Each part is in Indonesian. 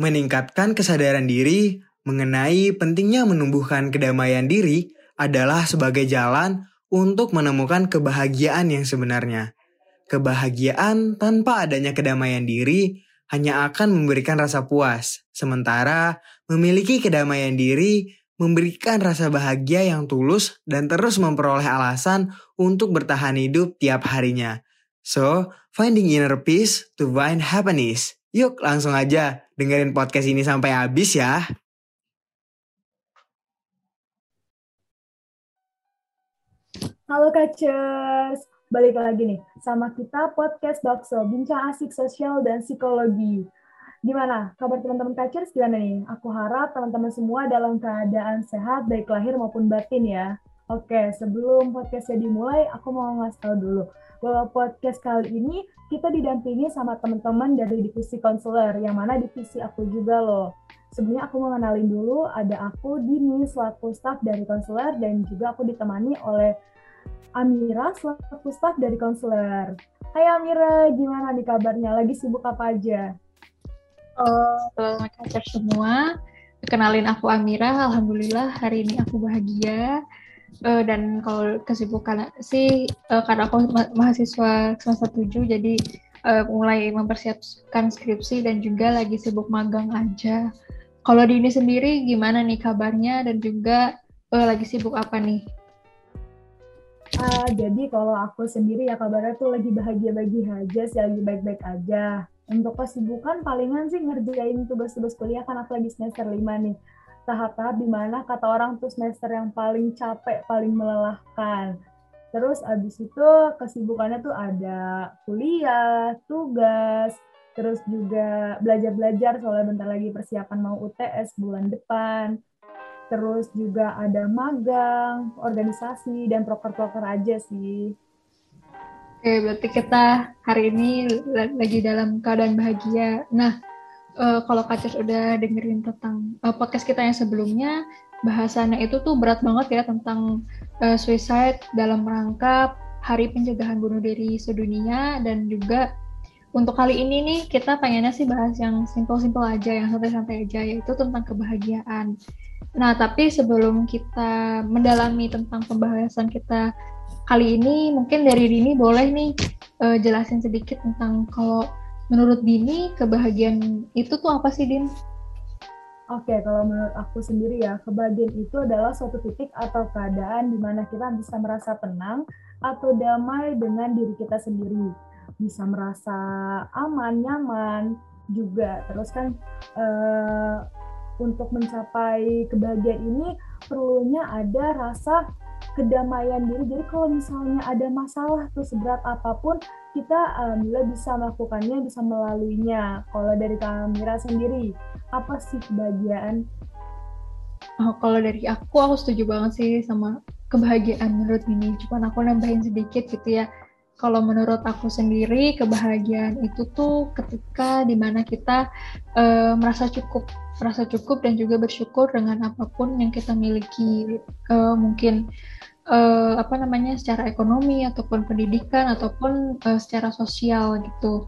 meningkatkan kesadaran diri mengenai pentingnya menumbuhkan kedamaian diri adalah sebagai jalan untuk menemukan kebahagiaan yang sebenarnya. Kebahagiaan tanpa adanya kedamaian diri hanya akan memberikan rasa puas, sementara memiliki kedamaian diri memberikan rasa bahagia yang tulus dan terus memperoleh alasan untuk bertahan hidup tiap harinya. So, finding inner peace to find happiness. Yuk langsung aja dengerin podcast ini sampai habis ya. Halo Kacers, balik lagi nih sama kita podcast Bakso, bincang asik sosial dan psikologi. Gimana kabar teman-teman Kacers gimana nih? Aku harap teman-teman semua dalam keadaan sehat baik lahir maupun batin ya. Oke, sebelum podcastnya dimulai, aku mau ngasih tahu dulu bahwa podcast kali ini kita didampingi sama teman-teman dari divisi konselor, yang mana divisi aku juga loh. Sebelumnya aku mau kenalin dulu, ada aku Dini selaku staff dari konselor dan juga aku ditemani oleh Amira selaku staff dari konselor. Hai Amira, gimana nih kabarnya? Lagi sibuk apa aja? Oh, kacar semua. Kenalin aku Amira, Alhamdulillah hari ini aku bahagia. Uh, dan kalau kesibukan sih, uh, karena aku ma mahasiswa semester 7, jadi uh, mulai mempersiapkan skripsi dan juga lagi sibuk magang aja. Kalau di ini sendiri gimana nih kabarnya dan juga uh, lagi sibuk apa nih? Uh, jadi kalau aku sendiri ya kabarnya tuh lagi bahagia-bahagia aja sih, lagi baik-baik aja. Untuk kesibukan palingan sih ngerjain tugas-tugas kuliah kan aku lagi semester 5 nih. Tahap-tahap di mana kata orang tuh semester yang paling capek, paling melelahkan. Terus abis itu kesibukannya tuh ada kuliah, tugas, terus juga belajar-belajar soalnya bentar lagi persiapan mau UTS bulan depan terus juga ada magang, organisasi, dan proker-proker aja sih. Oke, berarti kita hari ini lagi dalam keadaan bahagia. Nah, uh, kalau Kacis udah dengerin tentang uh, podcast kita yang sebelumnya, bahasannya itu tuh berat banget ya tentang uh, suicide dalam rangka Hari Pencegahan Bunuh Diri Sedunia dan juga untuk kali ini nih kita pengennya sih bahas yang simple-simple aja, yang santai-santai aja, yaitu tentang kebahagiaan. Nah, tapi sebelum kita mendalami tentang pembahasan kita kali ini, mungkin dari Dini boleh nih uh, jelasin sedikit tentang kalau menurut Dini kebahagiaan itu tuh apa sih, Din? Oke, kalau menurut aku sendiri ya, kebahagiaan itu adalah suatu titik atau keadaan di mana kita bisa merasa tenang atau damai dengan diri kita sendiri. Bisa merasa aman, nyaman, juga. Terus kan uh, untuk mencapai kebahagiaan ini perlunya ada rasa kedamaian diri. Jadi kalau misalnya ada masalah tuh seberat apa pun, kita alhamdulillah bisa melakukannya, bisa melaluinya. Kalau dari Kamira sendiri, apa sih kebahagiaan? Oh, kalau dari aku, aku setuju banget sih sama kebahagiaan menurut ini. Cuman aku nambahin sedikit gitu ya. Kalau menurut aku sendiri, kebahagiaan itu tuh ketika di mana kita uh, merasa cukup merasa cukup dan juga bersyukur dengan apa pun yang kita miliki uh, mungkin uh, apa namanya secara ekonomi ataupun pendidikan ataupun uh, secara sosial gitu.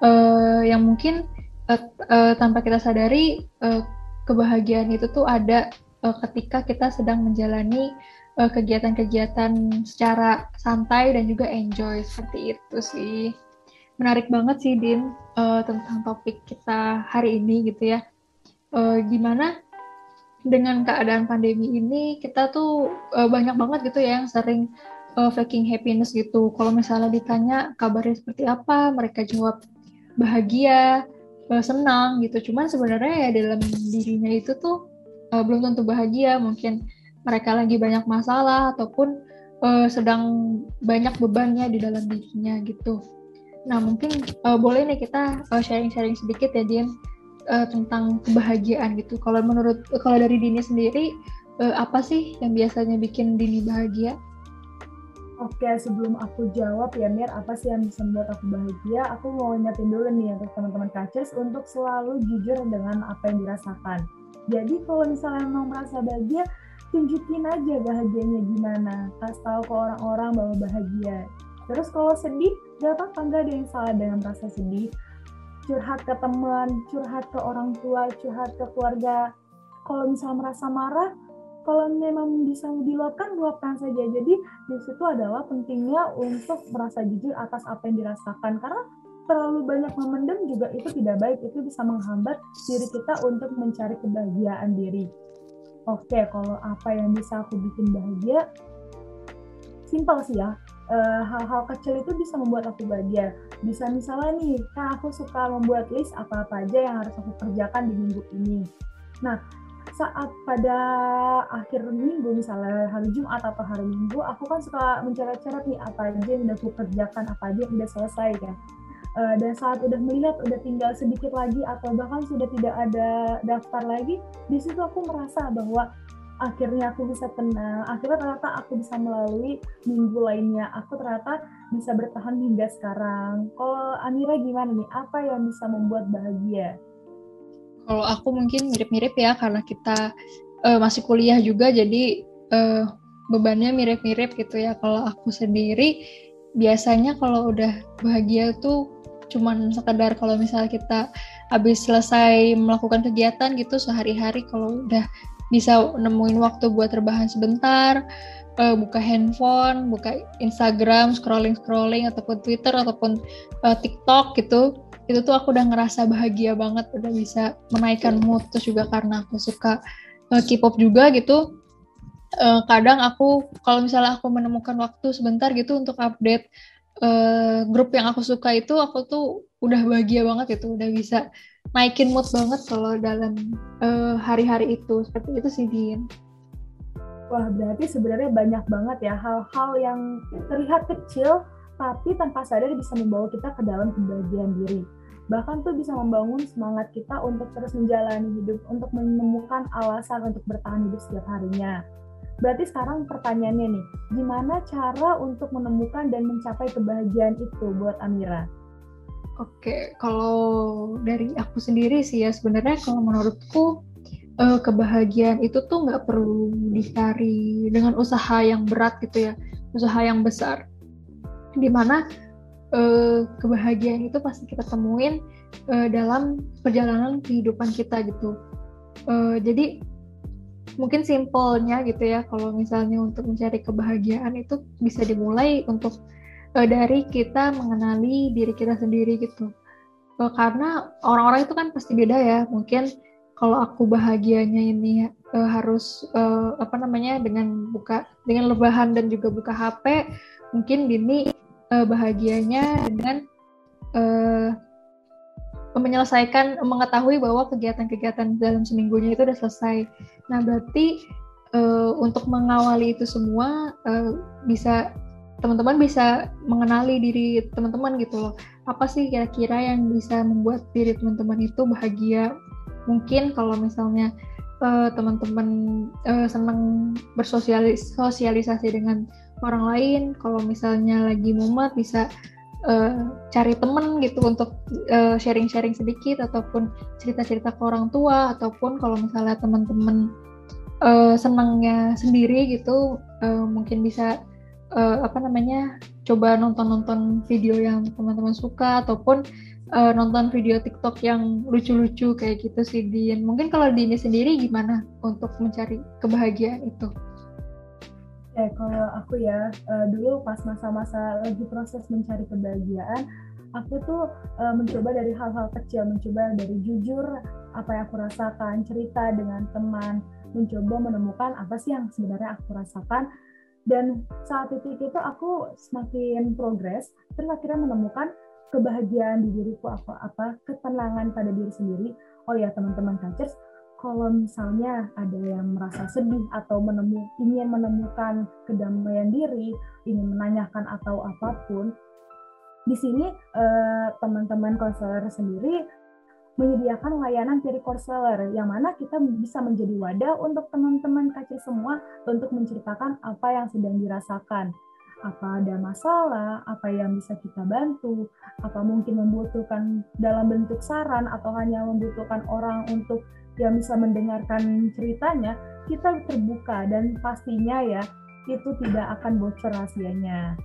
Uh, yang mungkin uh, uh, tanpa kita sadari uh, kebahagiaan itu tuh ada uh, ketika kita sedang menjalani kegiatan-kegiatan secara santai dan juga enjoy seperti itu sih. Menarik banget sih Din uh, tentang topik kita hari ini gitu ya. Uh, gimana dengan keadaan pandemi ini kita tuh uh, banyak banget gitu ya yang sering uh, faking happiness gitu. Kalau misalnya ditanya kabarnya seperti apa, mereka jawab bahagia, uh, senang gitu. Cuman sebenarnya ya dalam dirinya itu tuh uh, belum tentu bahagia. Mungkin mereka lagi banyak masalah ataupun uh, sedang banyak bebannya di dalam dirinya gitu. Nah mungkin uh, boleh nih kita sharing-sharing uh, sedikit ya Dian uh, tentang kebahagiaan gitu. Kalau menurut kalau dari Dini sendiri uh, apa sih yang biasanya bikin Dini bahagia? Oke, sebelum aku jawab ya Mir, apa sih yang bisa membuat aku bahagia? Aku mau ingetin dulu nih untuk teman-teman kacers untuk selalu jujur dengan apa yang dirasakan. Jadi kalau misalnya mau merasa bahagia, tunjukin aja bahagianya gimana. Kasih tahu ke orang-orang bahwa bahagia. Terus kalau sedih, gak apa-apa, gak ada yang salah dengan rasa sedih curhat ke teman, curhat ke orang tua, curhat ke keluarga. Kalau misalnya merasa marah, kalau memang bisa diluapkan, luapkan saja. Jadi di situ adalah pentingnya untuk merasa jujur atas apa yang dirasakan. Karena terlalu banyak memendam juga itu tidak baik. Itu bisa menghambat diri kita untuk mencari kebahagiaan diri. Oke, kalau apa yang bisa aku bikin bahagia, simpel sih ya. Eh, hal-hal kecil itu bisa membuat aku bahagia. Bisa misalnya nih, kan aku suka membuat list apa-apa aja yang harus aku kerjakan di minggu ini. Nah, saat pada akhir minggu misalnya hari Jumat atau hari Minggu aku kan suka mencatat-catat nih apa aja yang udah aku kerjakan apa aja yang udah selesai kan uh, dan saat udah melihat udah tinggal sedikit lagi atau bahkan sudah tidak ada daftar lagi di situ aku merasa bahwa akhirnya aku bisa tenang akhirnya ternyata aku bisa melalui minggu lainnya. Aku ternyata bisa bertahan hingga sekarang. Kalau Amira gimana nih? Apa yang bisa membuat bahagia? Kalau aku mungkin mirip-mirip ya karena kita uh, masih kuliah juga jadi uh, bebannya mirip-mirip gitu ya. Kalau aku sendiri biasanya kalau udah bahagia tuh cuman sekedar kalau misalnya kita habis selesai melakukan kegiatan gitu sehari-hari kalau udah bisa nemuin waktu buat terbahan sebentar, uh, buka handphone, buka Instagram, scrolling-scrolling ataupun Twitter ataupun uh, TikTok gitu itu tuh aku udah ngerasa bahagia banget udah bisa menaikkan mood terus juga karena aku suka uh, K-pop juga gitu. Uh, kadang aku kalau misalnya aku menemukan waktu sebentar gitu untuk update uh, grup yang aku suka itu aku tuh udah bahagia banget itu udah bisa naikin mood banget kalau dalam hari-hari uh, itu seperti itu sih Din. Wah berarti sebenarnya banyak banget ya hal-hal yang terlihat kecil tapi tanpa sadar bisa membawa kita ke dalam kebahagiaan diri bahkan tuh bisa membangun semangat kita untuk terus menjalani hidup, untuk menemukan alasan untuk bertahan hidup setiap harinya. Berarti sekarang pertanyaannya nih, gimana cara untuk menemukan dan mencapai kebahagiaan itu buat Amira? Oke, kalau dari aku sendiri sih ya sebenarnya kalau menurutku eh, kebahagiaan itu tuh nggak perlu dicari dengan usaha yang berat gitu ya, usaha yang besar. Di mana uh, kebahagiaan itu pasti kita temuin uh, dalam perjalanan kehidupan kita gitu. Jadi mungkin simpelnya gitu ya kalau misalnya untuk mencari kebahagiaan itu bisa dimulai untuk uh, dari kita mengenali diri kita sendiri gitu. Uh, karena orang-orang itu kan pasti beda ya. Mungkin kalau aku bahagianya ini uh, harus uh, apa namanya dengan buka dengan lebahan dan juga buka HP, mungkin Dini uh, bahagianya dengan uh, menyelesaikan mengetahui bahwa kegiatan-kegiatan dalam seminggunya itu sudah selesai. Nah, berarti uh, untuk mengawali itu semua uh, bisa teman-teman bisa mengenali diri teman-teman gitu loh. Apa sih kira-kira yang bisa membuat diri teman-teman itu bahagia? Mungkin kalau misalnya uh, teman-teman uh, senang bersosialisasi dengan orang lain kalau misalnya lagi mumet bisa uh, cari temen gitu untuk sharing sharing-sharing sedikit ataupun cerita-cerita ke orang tua ataupun kalau misalnya teman-teman uh, senangnya sendiri gitu uh, mungkin bisa uh, apa namanya coba nonton-nonton video yang teman-teman suka ataupun uh, nonton video TikTok yang lucu-lucu kayak gitu sih Din. Mungkin kalau Dini sendiri gimana untuk mencari kebahagiaan itu? Eh, kalau aku ya, uh, dulu pas masa-masa lagi proses mencari kebahagiaan, aku tuh uh, mencoba dari hal-hal kecil, mencoba dari jujur apa yang aku rasakan, cerita dengan teman, mencoba menemukan apa sih yang sebenarnya aku rasakan. Dan saat titik itu aku semakin progres, dan akhirnya menemukan kebahagiaan di diriku apa apa ketenangan pada diri sendiri. Oh ya teman-teman kancers, kalau misalnya ada yang merasa sedih atau menemu, ingin menemukan kedamaian diri, ingin menanyakan atau apa pun, di sini eh, teman-teman konselor sendiri menyediakan layanan peer counselor yang mana kita bisa menjadi wadah untuk teman-teman kaca semua untuk menceritakan apa yang sedang dirasakan apa ada masalah, apa yang bisa kita bantu, apa mungkin membutuhkan dalam bentuk saran atau hanya membutuhkan orang untuk yang bisa mendengarkan ceritanya, kita terbuka dan pastinya ya itu tidak akan bocor rahasianya.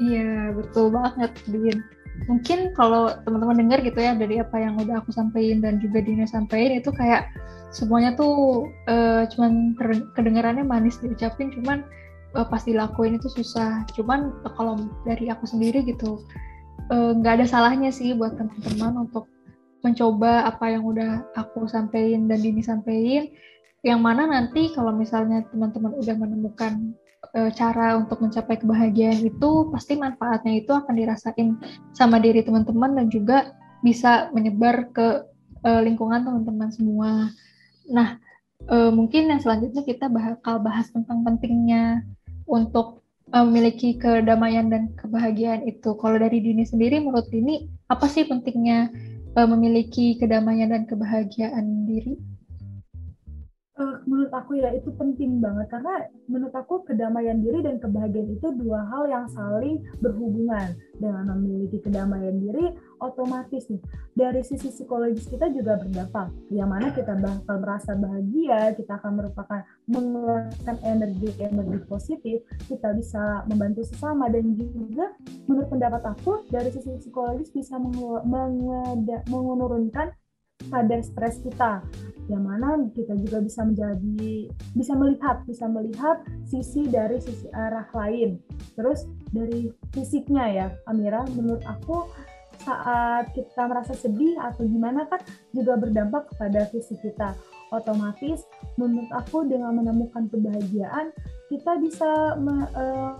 Iya, betul banget, Din. Mungkin kalau teman-teman dengar gitu ya dari apa yang udah aku sampaikan dan juga Dina sampaikan itu kayak semuanya tuh uh, cuman kedengarannya manis diucapin cuman uh, pas dilakuin itu susah. Cuman uh, kalau dari aku sendiri gitu nggak uh, ada salahnya sih buat teman-teman untuk mencoba apa yang udah aku sampaikan dan Dini sampaikan. Yang mana nanti kalau misalnya teman-teman udah menemukan cara untuk mencapai kebahagiaan itu pasti manfaatnya itu akan dirasain sama diri teman-teman dan juga bisa menyebar ke e, lingkungan teman-teman semua. Nah, e, mungkin yang selanjutnya kita bakal bahas tentang pentingnya untuk memiliki kedamaian dan kebahagiaan itu. Kalau dari Dini sendiri, menurut Dini, apa sih pentingnya memiliki kedamaian dan kebahagiaan diri? Uh, menurut aku ya itu penting banget. Karena menurut aku kedamaian diri dan kebahagiaan itu dua hal yang saling berhubungan. Dengan memiliki kedamaian diri otomatis nih dari sisi psikologis kita juga berdampak. Yang mana kita bakal merasa bahagia kita akan merupakan mengeluarkan energi energi positif kita bisa membantu sesama. Dan juga menurut pendapat aku dari sisi psikologis bisa menurunkan pada stres kita yang mana kita juga bisa menjadi bisa melihat bisa melihat sisi dari sisi arah lain. Terus dari fisiknya ya Amira menurut aku saat kita merasa sedih atau gimana kan juga berdampak kepada fisik kita otomatis menurut aku dengan menemukan kebahagiaan kita bisa me, uh,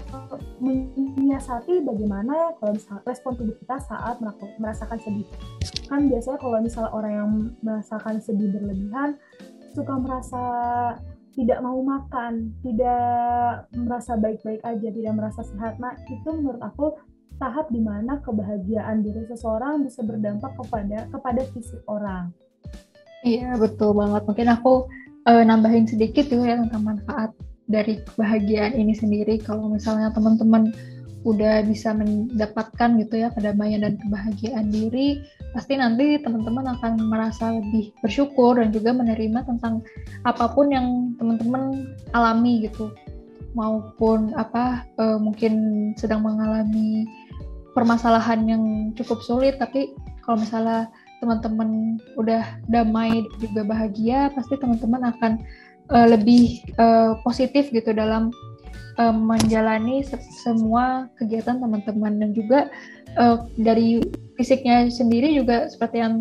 menyiasati bagaimana ya kalau misalnya respon tubuh kita saat merasakan sedih kan biasanya kalau misalnya orang yang merasakan sedih berlebihan suka merasa tidak mau makan, tidak merasa baik-baik aja, tidak merasa sehat. Nah, itu menurut aku tahap di mana kebahagiaan diri seseorang bisa berdampak kepada kepada fisik orang. Iya betul banget. Mungkin aku uh, nambahin sedikit juga ya tentang manfaat dari kebahagiaan ini sendiri. Kalau misalnya teman-teman udah bisa mendapatkan gitu ya kedamaian dan kebahagiaan diri, pasti nanti teman-teman akan merasa lebih bersyukur dan juga menerima tentang apa pun yang teman-teman alami gitu. Maupun apa uh, mungkin sedang mengalami permasalahan yang cukup sulit tapi kalau misalnya teman-teman udah damai juga bahagia pasti teman-teman akan uh, lebih uh, positif gitu dalam uh, menjalani se semua kegiatan teman-teman. Dan juga uh, dari fisiknya sendiri juga seperti yang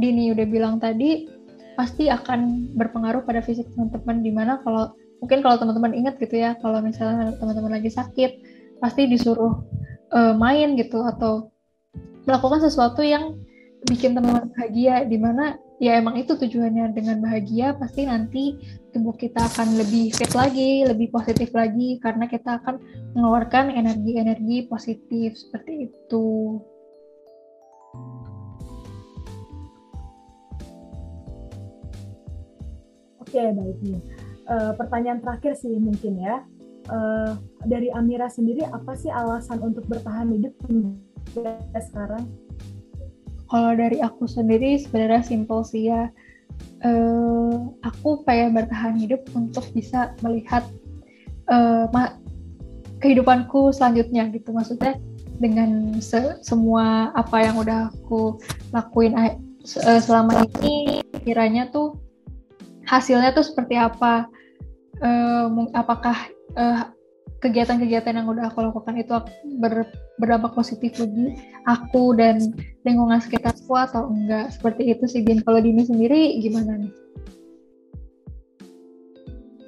Dini udah bilang tadi pasti akan berpengaruh pada fisik teman-teman. Di mana kalau mungkin kalau teman-teman ingat gitu ya kalau misalnya teman-teman lagi sakit pasti disuruh uh, main gitu atau melakukan sesuatu yang bikin teman-teman bahagia di mana ya emang itu tujuannya dengan bahagia pasti nanti tubuh kita akan lebih fit lagi, lebih positif lagi karena kita akan mengeluarkan energi-energi positif seperti itu. Oke, baik nih. Uh, pertanyaan terakhir sih mungkin ya. Uh, dari Amira sendiri apa sih alasan untuk bertahan hidup sekarang? Kalau dari aku sendiri sebenarnya simpel sih ya. Uh, aku pengen bertahan hidup untuk bisa melihat uh, kehidupanku selanjutnya gitu. Maksudnya dengan se semua apa yang udah aku lakuin uh, selama ini, kiranya tuh hasilnya tuh seperti apa? Uh, apakah uh, kegiatan-kegiatan yang udah aku lakukan itu ber, berdampak positif bagi aku dan lingkungan sekitarku atau enggak. Seperti itu sih Bin kalau Dini sendiri gimana nih?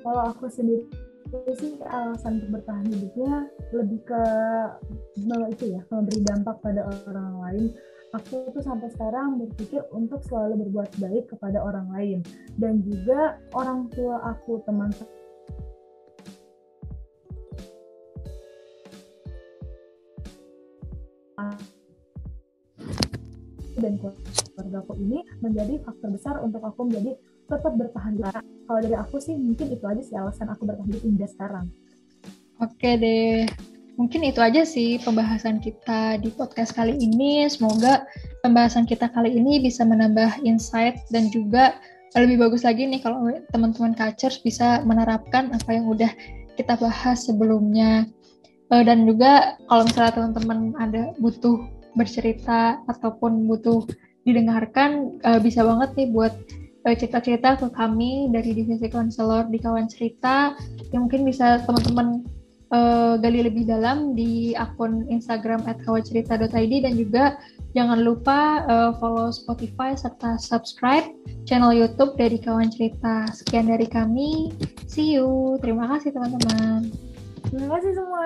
Kalau aku sendiri sih alasan untuk bertahan hidupnya lebih ke itu ya memberi dampak pada orang lain. Aku tuh sampai sekarang berpikir untuk selalu berbuat baik kepada orang lain. Dan juga orang tua aku teman dan keluarga aku ini menjadi faktor besar untuk aku menjadi tetap bertahan hidup. Kalau dari aku sih mungkin itu aja sih alasan aku bertahan hidup hingga sekarang. Oke deh, mungkin itu aja sih pembahasan kita di podcast kali ini. Semoga pembahasan kita kali ini bisa menambah insight dan juga lebih bagus lagi nih kalau teman-teman catchers bisa menerapkan apa yang udah kita bahas sebelumnya. Eh, dan juga kalau misalnya teman-teman ada butuh bercerita ataupun butuh didengarkan uh, bisa banget nih buat uh, cerita-cerita ke kami dari divisi konselor di kawan cerita yang mungkin bisa teman-teman uh, gali lebih dalam di akun Instagram @kawancerita.id dan juga jangan lupa uh, follow Spotify serta subscribe channel YouTube dari Kawan Cerita. Sekian dari kami. See you. Terima kasih teman-teman. Terima kasih semua.